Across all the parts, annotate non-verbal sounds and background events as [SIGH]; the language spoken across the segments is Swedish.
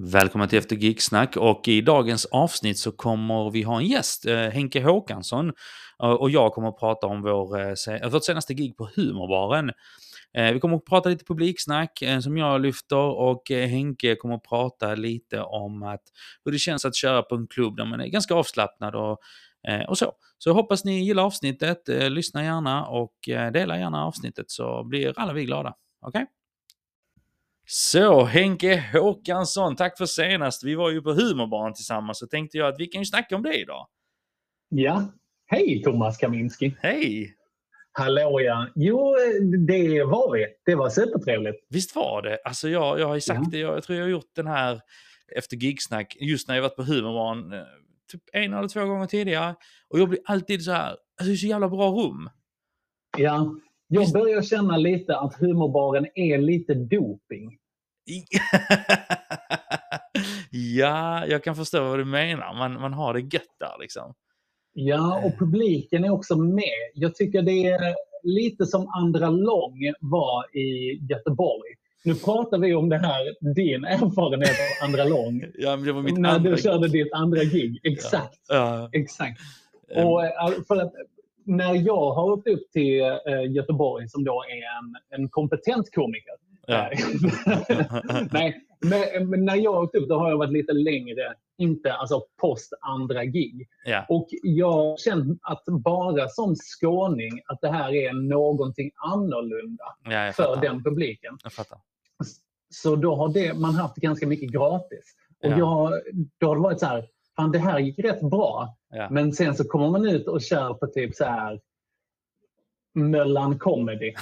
Välkomna till Efter Geeksnack och i dagens avsnitt så kommer vi ha en gäst, eh, Henke Håkansson. Eh, och jag kommer att prata om vår, eh, vårt senaste gig på Humorbaren. Vi kommer att prata lite publiksnack som jag lyfter och Henke kommer att prata lite om att, hur det känns att köra på en klubb där man är ganska avslappnad och, och så. Så jag hoppas ni gillar avsnittet, lyssna gärna och dela gärna avsnittet så blir alla vi glada. Okej? Så, Henke Håkansson, tack för senast. Vi var ju på Humorbaren tillsammans så tänkte jag att vi kan ju snacka om det idag. Ja, hej Thomas Kaminski. Hej! Hallå ja. Jo, det var vi. Det var supertrevligt. Visst var det? Alltså jag, jag har ju sagt Ja. det, jag, jag tror jag har gjort den här efter gigsnack, just när jag varit på Humorbaren, eh, typ en eller två gånger tidigare. Och jag blir alltid så här, alltså det är så jävla bra rum. Ja, jag börjar känna lite att humorbaren är lite doping. [LAUGHS] Ja, jag kan förstå vad du menar. Man, man har det gött där liksom. Ja, och publiken är också med. Jag tycker det är lite som Andra Lång var i Göteborg. Nu pratar vi om det här, din erfarenhet av Andra Lång. [LAUGHS] Ja, men det var mitt när andra... du körde ditt andra gig. Exakt. Ja, Exakt. ehm, Och eh, för att när jag har åkt upp till eh, Göteborg som då är en, en kompetent komiker. Ja. [LAUGHS] Nej, men, men när jag har åkt upp då har jag varit lite längre, inte alltså post andra gig. ja. Och jag känner att bara som skåning att det här är någonting annorlunda ja, för den publiken. Så då har det, man haft ganska mycket gratis. Och Ja. jag, då har det varit så här, fan det här gick rätt bra. Men sen så kommer man ut och kör på typ så här Möllan Comedy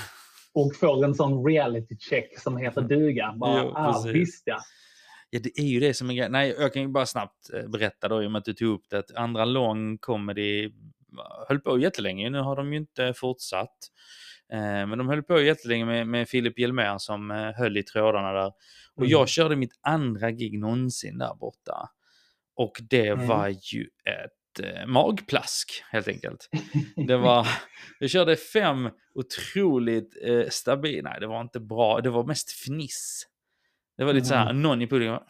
och får en sån reality check som heter duga. Bara, Jo, ah, visst ja. Ja, det är ju det som är grejen. Nej, jag kan ju bara snabbt eh, berätta då i och med att du tog upp det. Att andra lång comedy höll på jättelänge. Nu har de ju inte fortsatt. Eh, men de höll på jättelänge med, med Filip Hjelmér som eh, höll i trådarna där. Och Mm. jag körde mitt andra gig någonsin där borta. Och det Mm. var ju ett eh, magplask helt enkelt. [LAUGHS] Det var, jag körde fem otroligt eh, stabila, nej det var inte bra, det var mest fniss. Det var lite så här, någon i publiken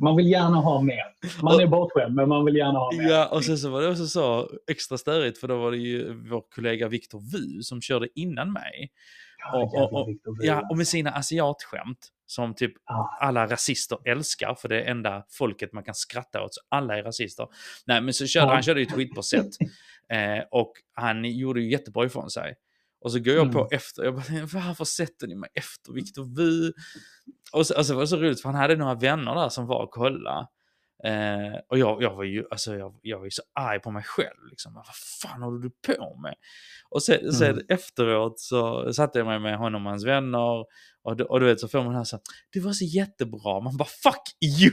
man vill gärna ha mer. Man är bortskämd men man vill gärna ha mer. Ja, och sen så var det också så extra störigt för då var det ju vår kollega Viktor Wu som körde innan mig. Och- och- och- Victor Ja, och med sina asiatskämt som typ alla rasister älskar, för det är enda folket man kan skratta åt, så alla är rasister. Nej, men så körde han körde ju ett skitbra sätt. [LAUGHS] Eh, och han gjorde ju jättebra ifrån sig. Och så går jag på Mm. efter, jag bara, varför sätter ni mig efter Viktor Wu? Och så, och så var det så roligt, för han hade några vänner där som var och kolla. Eh, och jag, jag var ju alltså, jag, jag var ju så arg på mig själv. Liksom. Vad fan håller du på med? Och sen, sen Mm. efteråt så satte jag mig med honom och hans vänner. Och, och du vet så får man här så det var så jättebra. Man bara fuck you!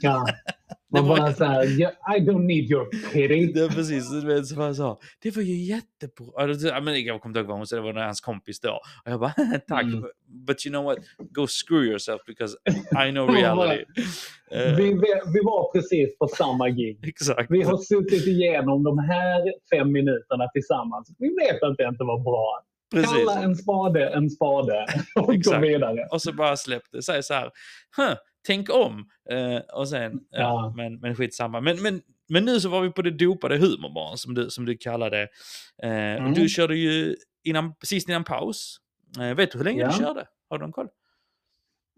Ja. Det Man var- bara så här, "Yeah, I don't need your pity. [LAUGHS] det precis, du vet, så bara så, det var ju jättebra. Det- men jag kommer inte ihåg vad hon sa, det var hans kompis då. Och jag bara, [LAUGHS] tack, Mm. but, you know what, go screw yourself because I know [LAUGHS] reality. Eh, Vi, vi, vi var precis på samma gig. exakt. Vi har suttit igenom de här fem minuterna tillsammans. Vi vet att det inte var bra. Precis. Kalla en spade en spade och gå vidare. Och så bara släppte, säg så här, huh, tänk om. Eh, och sen, ja. Ja. men, men skitsamma. Men, men, men nu så var vi på det dopade humorbarn som du, som du kallade. Eh, Mm. Du körde ju innan, precis innan paus. Eh, vet du hur länge Ja. du körde? Har du någon koll?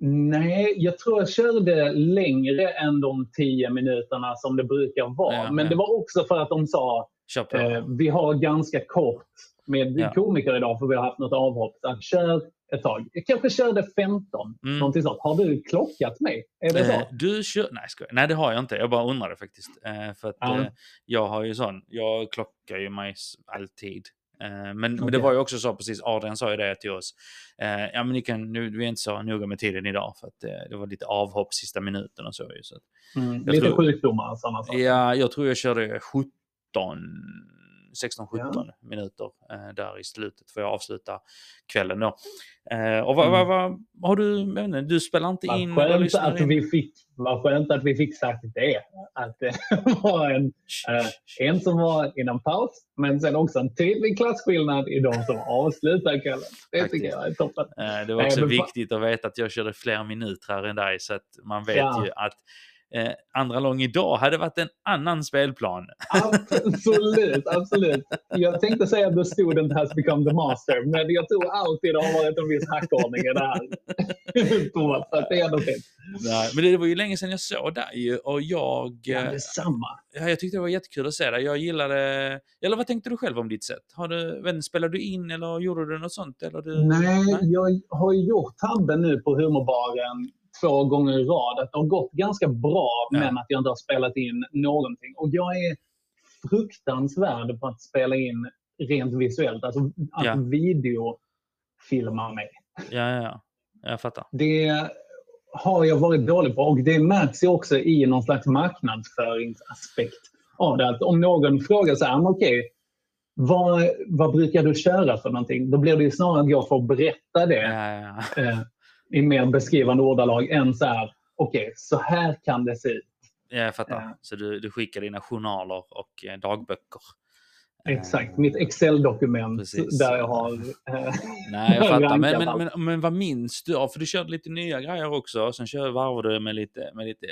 Nej, jag tror jag körde längre än de tio minuterna som det brukar vara. Ja, Men ja. det var också för att de sa eh, vi har ganska kort med Ja. komiker idag för vi har haft något avhopp. Så kör ett tag. Jag kanske körde 15. Mm. Någonting sånt. Har du klockat mig? Är det så? Eh, du kör... Nej, ska... Nej, det har jag inte. Jag bara undrade faktiskt. Eh, för att Ja. eh, jag har ju sån, jag klockar ju mig alltid. Eh, men, men det var ju också så precis, Adrian sa ju det till oss. Eh, ja men ni kan, nu, vi är inte så noga med tiden idag för att eh, det var lite avhopp sista minuten och så. ju, så Mm. Lite tror- sjukdomar och sådana saker. ja, jag tror jag körde 17, 16-17 minuter eh, där i slutet för jag avsluta kvällen då. Eh, och vad, Mm. vad, vad, har du, inte, du spelar inte in skönt, att in? vi fick, vad skönt att vi fick sagt det. Att det [LAUGHS] var en, eh, en som var innan paus, men sen också en tydlig klasskillnad i de som avslutar kvällen. Det Faktiskt. tycker jag är toppen. Det var Nej, också fa- viktigt att veta att jag körde fler minuter än dig så att man vet Ja. ju att eh, andra lång idag hade varit en annan spelplan. Absolut, absolut. Jag tänkte säga att the student has become the master, men jag tror alltid det har varit en viss hackordning i det här. [LAUGHS] Så det är ändå fint. Nej, men det var ju länge sedan jag såg dig och jag, Ja, eh, detsamma. ja, jag tyckte det var jättekul att se dig. Jag gillade, eller vad tänkte du själv om ditt sätt? Har du, spelade du in eller gjorde du något sånt? Eller du, Nej, jag har gjort tabben nu på humorbaren två gånger i rad. Att det har gått ganska bra, Ja. men att jag inte har spelat in någonting. Och jag är fruktansvärd på att spela in rent visuellt. Alltså att Ja. videofilma mig. Ja, ja, ja. Jag fattar. Det har jag varit dålig på och det märks ju också i någon slags marknadsföringsaspekt av det. Att om någon frågar så här, "Men okej, vad, vad brukar du köra för någonting? Då blir det ju snarare att jag får berätta det Ja, ja, ja. I mer beskrivande ordalag än så här, okej, så här kan det se ut. Ja, jag fattar. Ja. Så du, du skickar dina journaler och eh, dagböcker. Exakt, Eh, mitt Excel-dokument där jag har... Eh, [LAUGHS] Nej, jag fattar. Men, men, men, men vad minns du? Ja, för du körde lite nya grejer också. Sen kör, varvade du med lite, med lite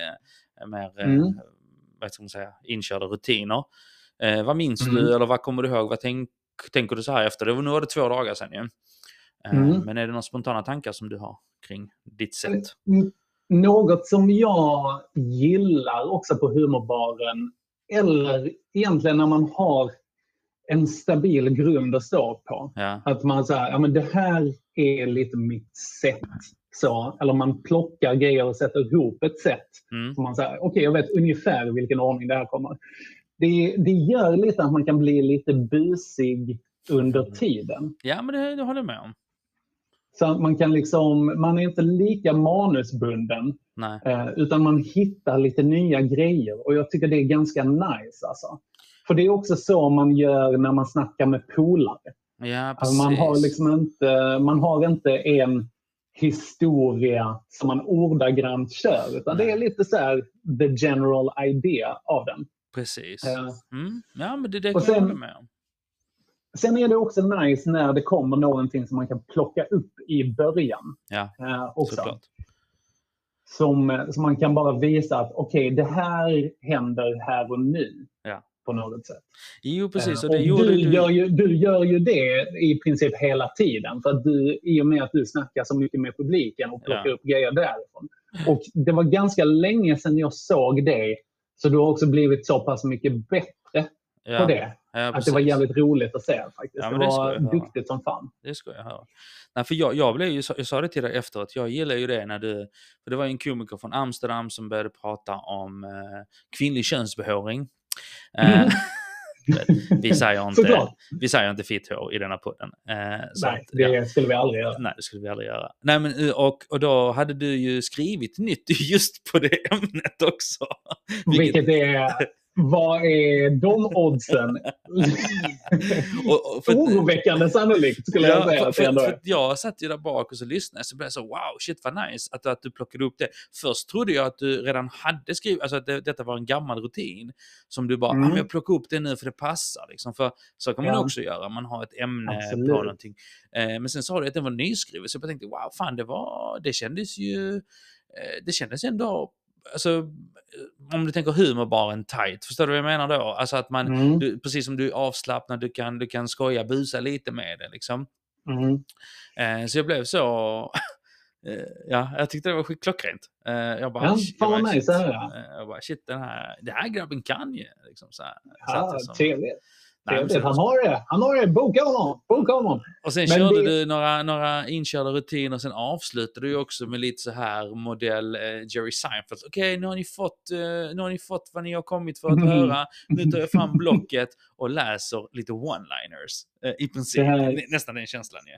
eh, mer Mm. eh, vad ska man säga, inkörda rutiner. Eh, vad minns Mm. du eller vad kommer du ihåg? Vad tänk, tänker du så här efter? Det var, nu var det två dagar sedan ju. Eh, Mm. Men är det några spontana tankar som du har kring ditt sätt? Mm, Något som jag gillar också på humorbaren, eller egentligen när man har en stabil grund att stå på. Ja, Att man säger, ja men det här är lite mitt sätt. Så, eller man plockar grejer och sätter ihop ett sätt. mm. Så man säger, okej jag vet ungefär i vilken ordning det här kommer. Det, det gör lite att man kan bli lite busig under tiden. ja men det, det håller jag med om. Så man kan liksom, man är inte lika manusbunden. Nej. Eh, utan man hittar lite nya grejer och jag tycker det är ganska nice. Alltså. För det är också så man gör när man snackar med polare. Ja, Alltså man, har liksom inte, man har inte en historia som man ordagrant kör. Utan det är lite så här the general idea av den. Precis. Eh, Mm. Ja, men det, det kan jag sen- hålla med om. Sen är det också nice när det kommer någonting som man kan plocka upp i början. Ja, eh, också. såklart. Som, eh, som man kan bara visa att okej, det här händer här och nu. Ja. På något sätt. Jo, precis. Eh, Och och du, du. Gör ju, du gör ju det i princip hela tiden. För att du, I och med att du snackar så mycket med publiken och plockar Ja. upp grejer därifrån. Och det var ganska länge sedan jag såg det. Så du har också blivit så pass mycket bättre ja. på det. Ja, Att det var jävligt roligt att se faktiskt. Ja, det det var duktigt som fan. Det ska jag höra. Nej, för jag, jag, blev ju, jag sa det till dig efteråt, jag gillar ju det när du... För det var ju en komiker från Amsterdam som började prata om eh, kvinnlig könsbehåring. Eh, [LAUGHS] vi, säger inte, Såklart. vi säger inte fitt hår i denna podden. Eh, så Nej, det ja. skulle vi aldrig göra. Nej, det skulle vi aldrig göra. Nej, men, eh, och, och då hade du ju skrivit nytt [LAUGHS] just på det ämnet också. Vilket är... Vad är de oddsen? [LAUGHS] Och- och för- Oroväckande sannolikt skulle jag Ja, säga. för, för, för jag satt ju där bak och så lyssnade så blev jag så wow, shit vad nice att, att du plockade upp det. Först trodde jag att du redan hade skrivit, alltså att det, detta var en gammal rutin som du bara, Mm. ah, men jag plockar upp det nu för det passar. Liksom. För så kan man Ja. också göra, man har ett ämne Absolut. på någonting. Eh, men sen sa du att den var nyskriven, så jag tänkte wow, fan det var, det kändes ju, eh, det kändes ändå Alltså, eh, om du tänker humorbaren tight, förstår du vad jag menar då? Alltså att man, Mm, du, precis som du är avslappnad, du kan, du kan skoja, busa lite med det liksom. mm. Eh, så jag blev så... [LAUGHS] eh, ja, jag tyckte det var klockrent. Eh, jag bara, Ja, fan vad nice höra. eh, jag bara, shit, den här, den här grabben kan ju. Liksom, så här, Ja, trevligt. Nej, sen- Han har det. Han har det. Boka honom. Boka honom. Och sen Men körde det- du några, några inkörda rutiner, sen avslutade du också med lite så här modell eh, Jerry Seinfeld. Okej, nu har ni fått, eh, nu har ni fått vad ni har kommit för att Mm. [LAUGHS] höra. Nu tar jag fram blocket och läser lite one-liners. Eh, I princip, här- Nä- nästan den känslan ju.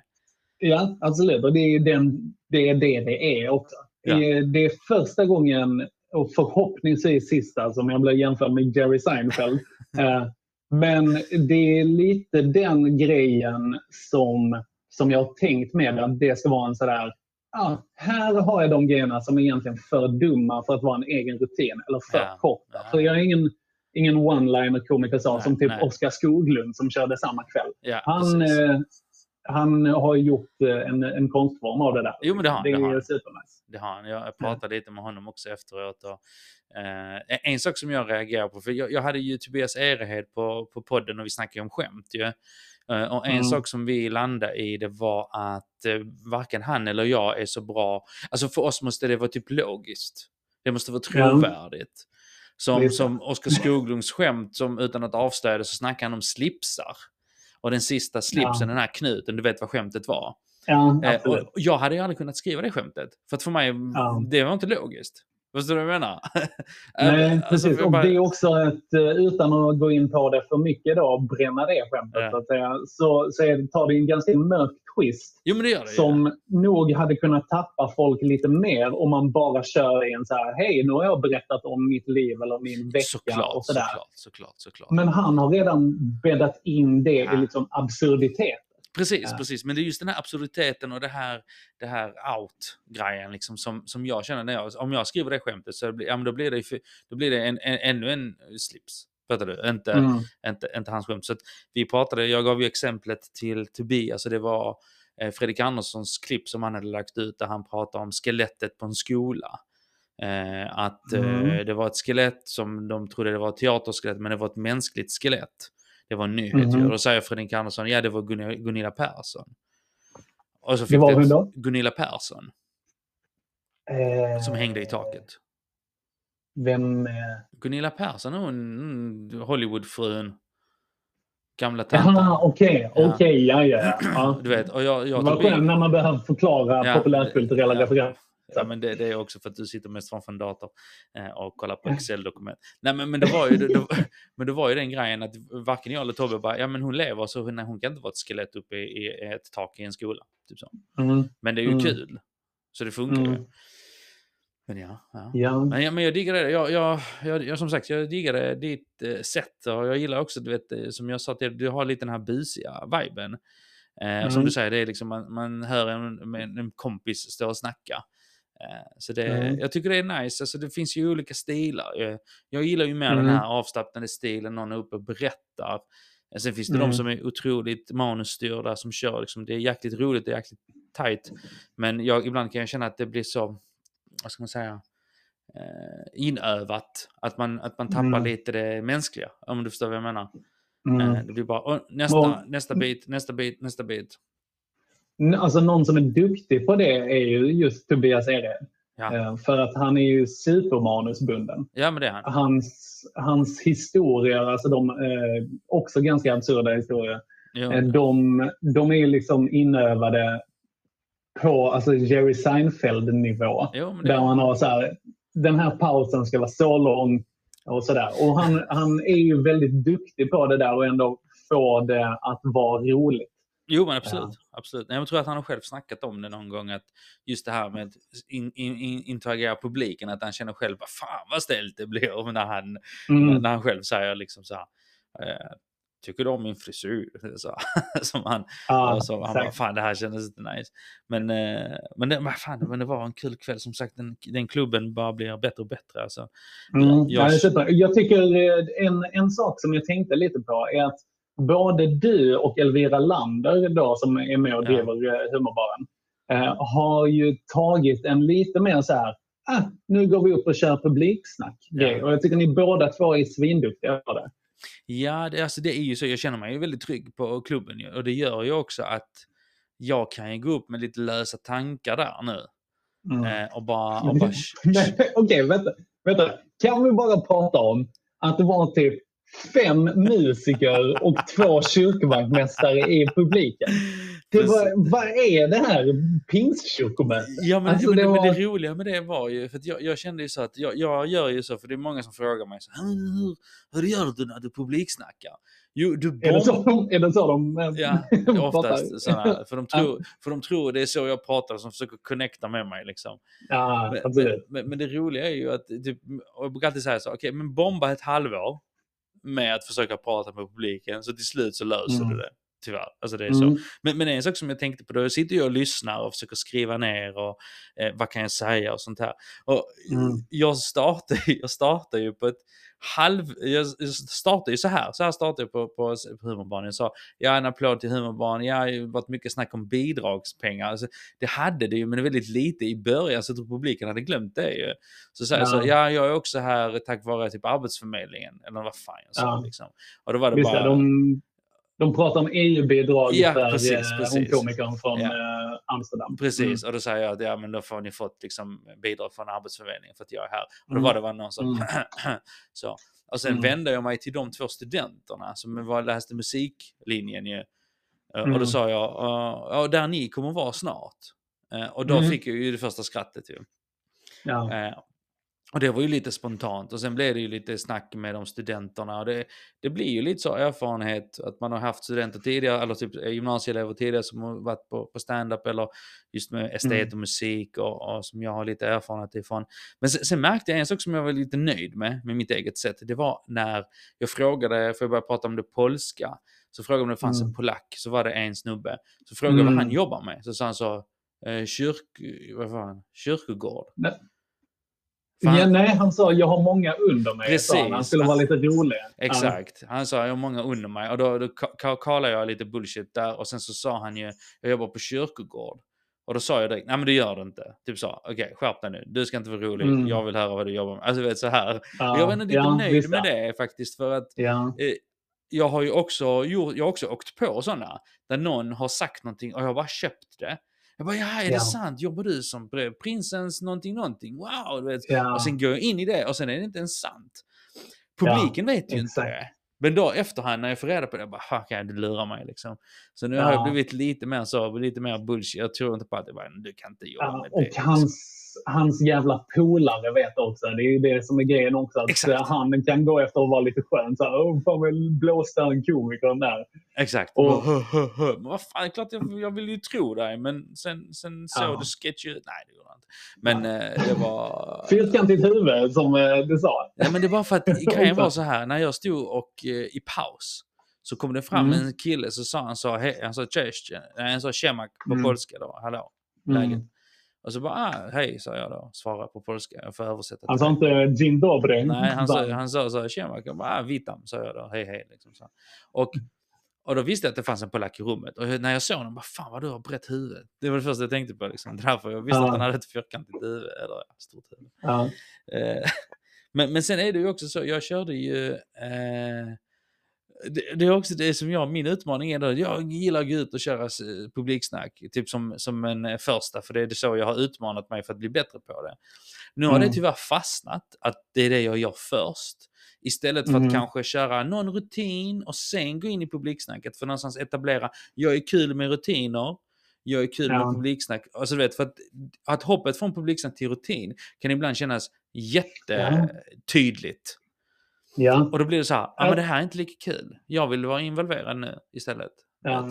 Ja, absolut. Och det är, den, det, är det det är också. Ja. Det är- Det är första gången, och förhoppningsvis sista, som jag blir jämförd med Jerry Seinfeld. [LAUGHS] Men det är lite den grejen som, som jag har tänkt med att det ska vara en sådär ja, här har jag de grejerna som är egentligen för dumma för att vara en egen rutin. Eller för Ja, korta. ja. För jag är ingen, ingen one-liner komiker som typ nej. Oskar Skoglund som körde samma kväll. Ja, Han, eh, han har gjort eh, en, en konstform av det där. Jo, men det har han, Det det har är supernice. Det har han. Jag pratade lite med honom också efteråt. Och, eh, en sak som jag reagerar på, för jag, jag hade ju Tobias Erehed på, på podden och vi snackade om skämt ju. Eh, och en Mm. sak som vi landade i det var att eh, varken han eller jag är så bra. Alltså för oss måste det vara typ logiskt. Det måste vara trovärdigt. Som, som Oskar Skoglunds skämt, som utan att avslöja det så snackar han om slipsar. Och den sista slipsen, Ja. den här knuten, du vet vad skämtet var. Ja, Eh, absolut. och jag hade ju aldrig kunnat skriva det skämtet. För att för mig, Ja. det var inte logiskt. Förstår du vad jag menar? [LAUGHS] Nej, Eh, alltså, precis. Och det är också ett, eh, utan att gå in på det för mycket då, bränna det skämtet, Ja. så, att säga, så, så är, det- tar det en ganska mörk twist. Jo, det det. Som nog hade kunnat tappa folk lite mer om man bara kör i en så här, hej nu har jag berättat om mitt liv eller min vecka Såklart, och sådär. såklart, såklart, såklart. Men han har redan bäddat in det Ja. i liksom absurditet. Precis, Ja. precis. Men det är just den här absurditeten och det här, det här out-grejen liksom, som, som jag känner när jag, om jag skriver det skämtet så blir, ja, då blir det, då blir det en, en, ännu en slips. Fattar du? Inte, Mm. inte, inte hans skämt. Så vi pratade, jag gav ju exemplet till Tobias och det var eh, Fredrik Anderssons klipp som han hade lagt ut där han pratade om skelettet på en skola. Eh, att eh, Mm. det var ett skelett som de trodde det var ett teaterskelett men det var ett mänskligt skelett. Det var en nyhet. Mhm. Och då säger Fredrik Andersson, ja det var Gunilla, Gunilla Persson. Och så Det fick var det ett-? Gunilla Persson Eh, som hängde i taket. Vem? Eh, Gunilla Persson, hon mm, Hollywoodfrun. Gamla tanten. Jaha, okej, Ja. okej, ja, ja. ja. [CLEARS THROAT] Du vet, och jag, jag Vad skönt när man behöver förklara Ja, populärkulturella ja. referenser. Ja, men det, det är också för att du sitter mest framför en dator eh, och kollar på Excel-dokument. Nej, men, men, det var ju, det, det, [LAUGHS] men det var ju den grejen att varken jag eller Tobbe bara, ja men hon lever så hon, hon kan inte vara ett skelett uppe i, i ett tak i en skola. Typ så. Mm. Men det är ju Mm. kul. Så det funkar ju. Mm. Men ja, ja. Ja. Men, ja, men jag diggar det. Jag, jag, jag, jag, som sagt, jag diggar det, ditt eh, sätt. Och jag gillar också, du vet, eh, som jag sa till du har lite den här busiga viben. Eh, och Som Mm. du säger, det är liksom, man, man hör en, en, kompis stå och snacka. Eh, så det, Mm. jag tycker det är nice. Alltså, det finns ju olika stilar. Jag, jag gillar ju mer Mm. den här avslappnade stilen, någon är uppe och berättar. Eh, Sen finns det Mm. de som är otroligt manusstyrda som kör, liksom, det är jäkligt roligt, det är jäkligt tight. Men jag, ibland kan jag känna att det blir så, vad ska man säga, eh, inövat. Att man, att man tappar Mm. lite det mänskliga, om du förstår vad jag menar. Eh, Mm. det blir bara, "Åh, nästa, Och- nästa bit, nästa bit, nästa bit. Alltså någon som är duktig på det är ju just Tobias Ered. Ja, Eh, För att han är ju supermanusbunden. ja men det är han. Hans, hans historier, alltså de också ganska absurda historier, Jo, de, de är liksom inövade på alltså Jerry Seinfeld-nivå. Där man har så här, den här pausen ska vara så lång och sådär. Och han, [LAUGHS] han är ju väldigt duktig på det där och ändå få det att vara roligt. jo men absolut. absolut. Nej, Jag tror att han har själv snackat om det någon gång, att just det här med att in, in, in, interagera publiken, att han känner själv, vad fan vad stelt det blir när han, Mm. när han själv säger liksom så här, eh, tycker du om min frisyr? [LAUGHS] Så, som han, Ja, och så, han bara, fan det här kändes inte nice. Men, eh, men, det, men, fan, men det var en kul kväll, som sagt, den, den klubben bara blir bättre och bättre. Alltså. Mm, jag- ja, super. Jag tycker eh, en, en sak som jag tänkte lite på är att både du och Elvira Lander då, som är med och Ja. driver eh, Humorbaren eh, har ju tagit en lite mer så här ah, nu går vi upp och kör publiksnack. Ja. Och jag tycker ni båda två är svinduktiga på det. Ja, det, alltså, det är ju så. Jag känner mig ju väldigt trygg på klubben och det gör ju också att jag kan ju gå upp med lite lösa tankar där nu. Mm. Eh, och bara... [LAUGHS] Och bara Okej, vänta, vänta. Kan vi bara prata om att det var typ fem musiker och två kyrkvaktmästare i publiken? Det var, vad är det här pingstkyrkomötet? Ja, men, Alltså, det det men var- det roliga med det var ju, för att jag, jag kände ju så att jag, jag gör ju så, för det är många som frågar mig så, "Hur- hur, gör du när du publiksnackar? Jo, du Är det så bomb... är det så de eh, Ja, [LAUGHS] oftast sådana, för de, tror, för de tror det är så jag pratar, som försöker connecta med mig liksom. Ja, Men, men, men, det roliga är ju att, typ, jag brukar alltid säga så, okej, men bomba ett halvår med att försöka prata med publiken, så till slut så löser Mm. du det. Tyvärr. Alltså det är så. Mm. Men, men en sak som jag tänkte på, då sitter jag och lyssnar och försöker skriva ner och eh, vad kan jag säga och sånt här. Och Mm. jag, startar, jag startar ju på ett halv... Jag startar ju så här, så här startar jag på, på, på humorbanan. Jag sa, ja en applåd till humorbanan, ja det har ju varit mycket snack om bidragspengar. Alltså, det hade det ju, men väldigt lite i början, så tror publiken hade glömt det ju. Så sa jag så, Ja. ja jag är också här tack vare typ Arbetsförmedlingen, eller vad fan jag sa Ja. liksom. Och då var det Visst, bara... de, de pratar om EU-bidrag Ja, för precis, eh, precis. komikern från Ja. eh, Amsterdam. Precis, och då säger jag att ja, men då får ni fått liksom, bidrag från Arbetsförmedlingen för att jag är här. Och då Mm. var det var någon som... Mm. [CLEARS THROAT] så. Och sen Mm. vände jag mig till de två studenterna som var, läste musiklinjen ju. Eh, Och Mm. då sa jag, ja, där ni kommer vara snart. Och då Mm. fick jag ju det första skrattet ju. Ja. Och det var ju lite spontant och sen blev det ju lite snack med de studenterna. Och det, det blir ju lite så erfarenhet att man har haft studenter tidigare, eller typ gymnasieelever tidigare som har varit på, på stand-up eller just med estet Mm. och musik och, och som jag har lite erfarenhet ifrån. Men sen, sen märkte jag en sak som jag var lite nöjd med, med mitt eget sätt. Det var när jag frågade, för jag började prata om det polska, så frågade jag om det fanns en Mm. polack, så var det en snubbe. Så frågade jag vad han Mm. jobbar med, så sa han så, eh, kyrk, vad fan, kyrkogård. Nej. Ja, nej, han sa jag har många under mig. sa han. Han Precis. skulle vara lite rolig. Exakt. Han sa jag har många under mig och då, då ka- ka- kallade jag lite bullshit där och sen så sa han ju jag jobbar på kyrkogård. Och då sa jag direkt, nej men det gör du inte. Typ så, okej skärp dig nu, du ska inte vara rolig, Mm. jag vill höra vad du jobbar med. Alltså du vet så här. Ja, jag var ändå lite ja, nöjd visst, med det faktiskt för att Ja. eh, jag har ju också, gjort, jag har också åkt på sådana där någon har sagt någonting och jag har bara köpt det. Jag bara, ja är det Ja. sant? Jobbar du som prinsens någonting någonting? Wow! Du vet. Ja. Och sen går jag in i det och sen är det inte ens sant. Publiken vet ju inte exakt. det. Men då efterhand när jag får reda på det, jag bara, "Fuck, okej, du lurar mig liksom. Så nu har jag Ja. blivit lite mer så, lite mer bullshit. Jag tror inte på att det bara, du kan inte jobba Ja, med och det. hans, hans jävla polare vet också. Det är ju det som är grejen också. Att Exakt. han kan gå efter att vara lite skön. Så här, fan vad blåste han komikern där. Exakt. Och- hö, hö. Men vad fan, klart jag, jag vill ju tro dig, men sen, sen såg Ja. du sketch ut. Nej, det gjorde han inte. Men eh, det var... Fyrkantigt huvud som eh, du sa. Nej, men det var för att [LAUGHS] grejen var så här, när jag stod och eh, i paus så kom det fram Mm. en kille så sa han så, hej, han sa cześć, han sa tjemak på Mm. polska då, hallå, Mm. Och så bara, ah, hej, sa jag då, svarade på polska, jag får översätta Han sa inte Jim Dobry. Nej, han sa, han sa så, tjemak, jag bara, ah, vitam, sa jag då, hej hej. Liksom så. Och, och då visste jag att det fanns en polack i rummet. Och när jag såg honom, bara, fan vad du har brett huvud. Det var det första jag tänkte på. Liksom. Därför jag visste Ja. att han hade ett fyrkantigt huvud, eller ja, stort huvud. Ja. Eh, [LAUGHS] men, men sen är det ju också så, jag körde ju... Eh, det, det är också det som jag, min utmaning är då, jag gillar att gå ut och köra s- publiksnack, typ som, som en eh, första, för det är det så jag har utmanat mig för att bli bättre på det. Nu har det Mm. tyvärr fastnat att det är det jag gör först. Istället för att Mm. kanske köra någon rutin och sen gå in i publiksnacket för någonstans etablera, jag är kul med rutiner, jag är kul Ja. med publiksnack. Alltså du vet, för att, att hoppet från publiksnack till rutin kan ibland kännas jättetydligt. Ja. Och då blir det så här, ja men det här är inte lika kul. Jag vill vara involverad nu istället. Ja.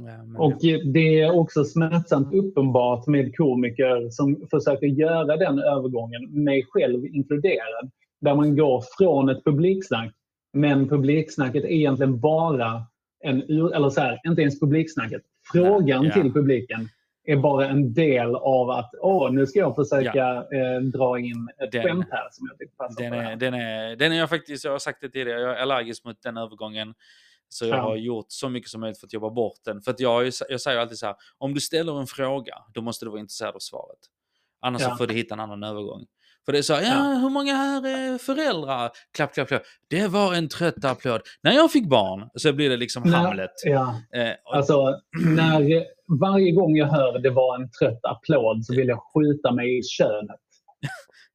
Ja, Och det är också smärtsamt uppenbart med komiker som försöker göra den övergången, mig själv inkluderad. Där man går från ett publiksnack, men publiksnacket är egentligen bara en, ur- eller så här, inte ens publiksnacket. Frågan ja. till publiken är bara en del av att åh, nu ska jag försöka eh, dra in ett Den- skämt här som jag tycker passar Den är, här. den, är, den är jag faktiskt, jag har sagt det tidigare, jag är allergisk mot den övergången. Så jag Ja. har gjort så mycket som möjligt för att jobba bort den. För jag, jag säger alltid så här, om du ställer en fråga, då måste du vara intresserad av svaret. Annars Ja. får du hitta en annan övergång. För det är så här, ja, hur många här är föräldrar? Klapp, klapp, klapp. Det var en trött applåd. När jag fick barn så blir det liksom Nej, Hamlet. Ja, Eh, och, alltså när varje gång jag hör det var en trött applåd så vill jag skjuta mig i könet.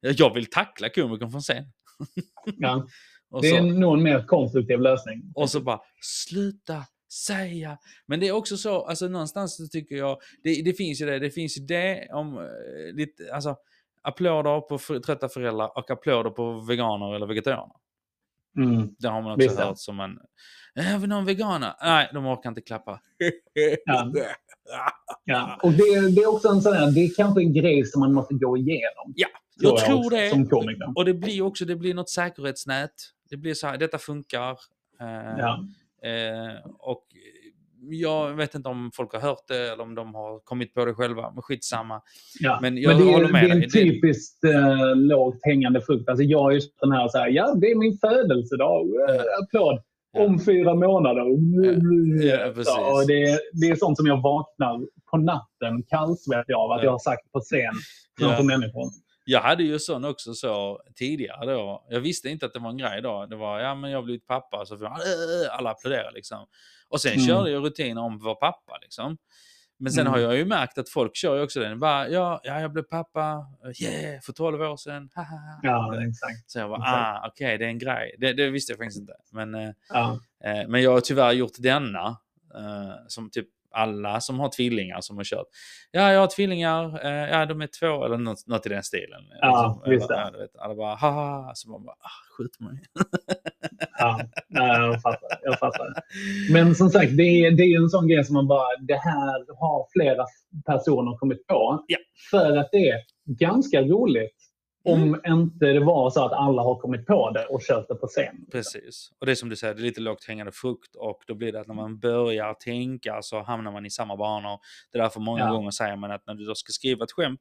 [LAUGHS] jag vill tackla komikern från scen. Ja. [LAUGHS] Och Det är så- nog en mer konstruktiv lösning. Och så bara, sluta säga. Men det är också så, alltså någonstans så tycker jag, det, det finns ju det, det finns ju det om eh, lite, alltså applåder på för, trötta föräldrar och applåder på veganer eller vegetarianer. Mm. Det har man också Visst, hört som en, "Eh, har vi någon veganer? Nej, de orkar inte klappa. Ja. Ja. Och det, det är också en sån här, det är kanske en grej som man måste gå igenom. Ja, tror jag jag tror också, det. som komiker. Och det blir också, det blir något säkerhetsnät. Det blir så här, detta funkar. Eh, Ja. Eh, och jag vet inte om folk har hört det eller om de har kommit på det själva, men skitsamma. Ja. Men jag det, är- håller med det är en dig. Det- typiskt eh, lågt hängande frukt. Alltså jag är just den här, så här, ja det är min födelsedag, eh, applåd. Ja. Om fyra månader. Ja. Ja, och det, det är sånt som jag vaknar på natten kallsvettig av att Ja. jag har sagt på scen framför människor. Jag hade ju sån också så tidigare då. Jag visste inte att det var en grej då. Det var, ja men jag har blivit pappa. Så "Äh", alla applåderar liksom. Och sen Mm. körde jag rutiner om att vara pappa liksom. Men sen Mm. har jag ju märkt att folk kör ju också den. Bara, ja, ja, jag blev pappa. Yeah, för 12 år sedan. Ja, exakt. Så jag bara, ah, okej, det är en grej. Det, det visste jag faktiskt inte. Men, eh, Ja. eh, men jag har tyvärr gjort denna. Eh, som typ alla som har tvillingar som har kört. Ja, jag har tvillingar. Eh, ja, de är två eller något, något i den stilen. Ja, Liksom, just det. Vet, alla bara, haha. Så man bara, ah, skjut mig. [LAUGHS] Ja, jag fattar. Jag fattar. Men som sagt, det är, det är en sån grej som man bara, det här har flera personer kommit på. Ja. För att det är ganska roligt om Mm. inte det var så att alla har kommit på det och kört det på scen. Precis. Och det är som du säger, det är lite lågt hängande frukt och då blir det att när man börjar tänka så hamnar man i samma banor. Det är därför många Ja. gånger säger man att när du då ska skriva ett skämt,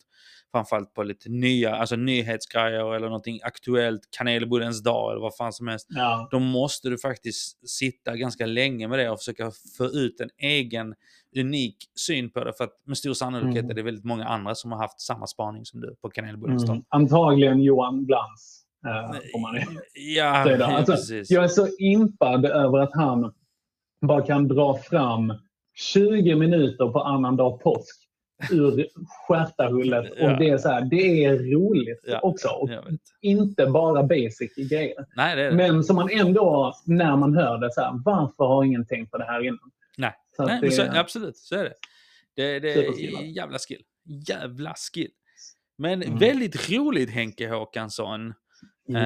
framförallt på lite nya, alltså nyhetsgrejer eller någonting aktuellt, kanelbullens dag eller vad fan som helst, Ja, då måste du faktiskt sitta ganska länge med det och försöka få ut en egen unik syn på det. För att med stor sannolikhet Mm. är det väldigt många andra som har haft samma spaning som du på kanelbullens mm. Antagligen Johan Glans. Man ju Ja, [LAUGHS] säga. Alltså, precis. jag är så impad över att han bara kan dra fram 20 minuter på annandag påsk ur stjärtahullet. Ja. Och det är, så här, det är roligt Ja, också. Och inte bara basic grejer. Nej, det det. Men som man ändå, när man hör det, så här, varför har ingen tänkt på det här innan? Nej. Så Nej, det, så, absolut, så är det. Det, det är jävla skill. Jävla skill. Men Mm. väldigt roligt Henke Håkansson. ja,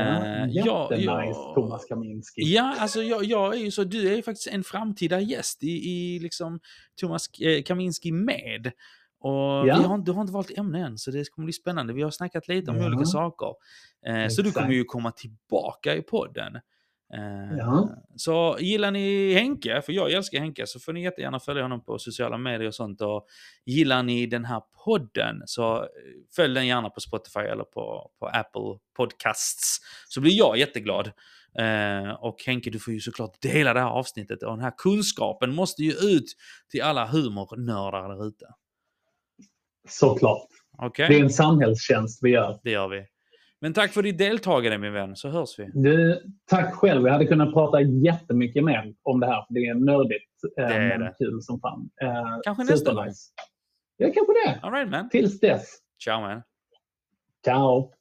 ja, jättenice ja. Thomas Kaminski. Ja, alltså jag, jag är ju så, du är ju faktiskt en framtida gäst i, i liksom Thomas eh, Kaminski med. Och Ja. vi har, du har inte valt ämne än, så det kommer bli spännande. Vi har snackat lite om Ja. olika saker. Eh, så du kommer ju komma tillbaka i podden. Eh, Ja. Så gillar ni Henke, för jag älskar Henke, så får ni jättegärna följa honom på sociala medier och sånt. Och gillar ni den här podden så eh, följ den gärna på Spotify eller på, på Apple Podcasts. Så blir jag jätteglad. Eh, och Henke, du får ju såklart dela det här avsnittet och den här kunskapen måste ju ut till alla humornördar där ute. Såklart. Okej? Det är en samhällstjänst vi gör. Det gör vi. Men tack för ditt deltagande min vän, så hörs vi. Du, tack själv. Jag hade kunnat prata jättemycket mer om det här. För det är nördigt eh, Det är men det. kul som fan. Eh, Kanske nästa supernice. Ja, kanske det. Alright man. Tills dess. Ciao man. Ciao.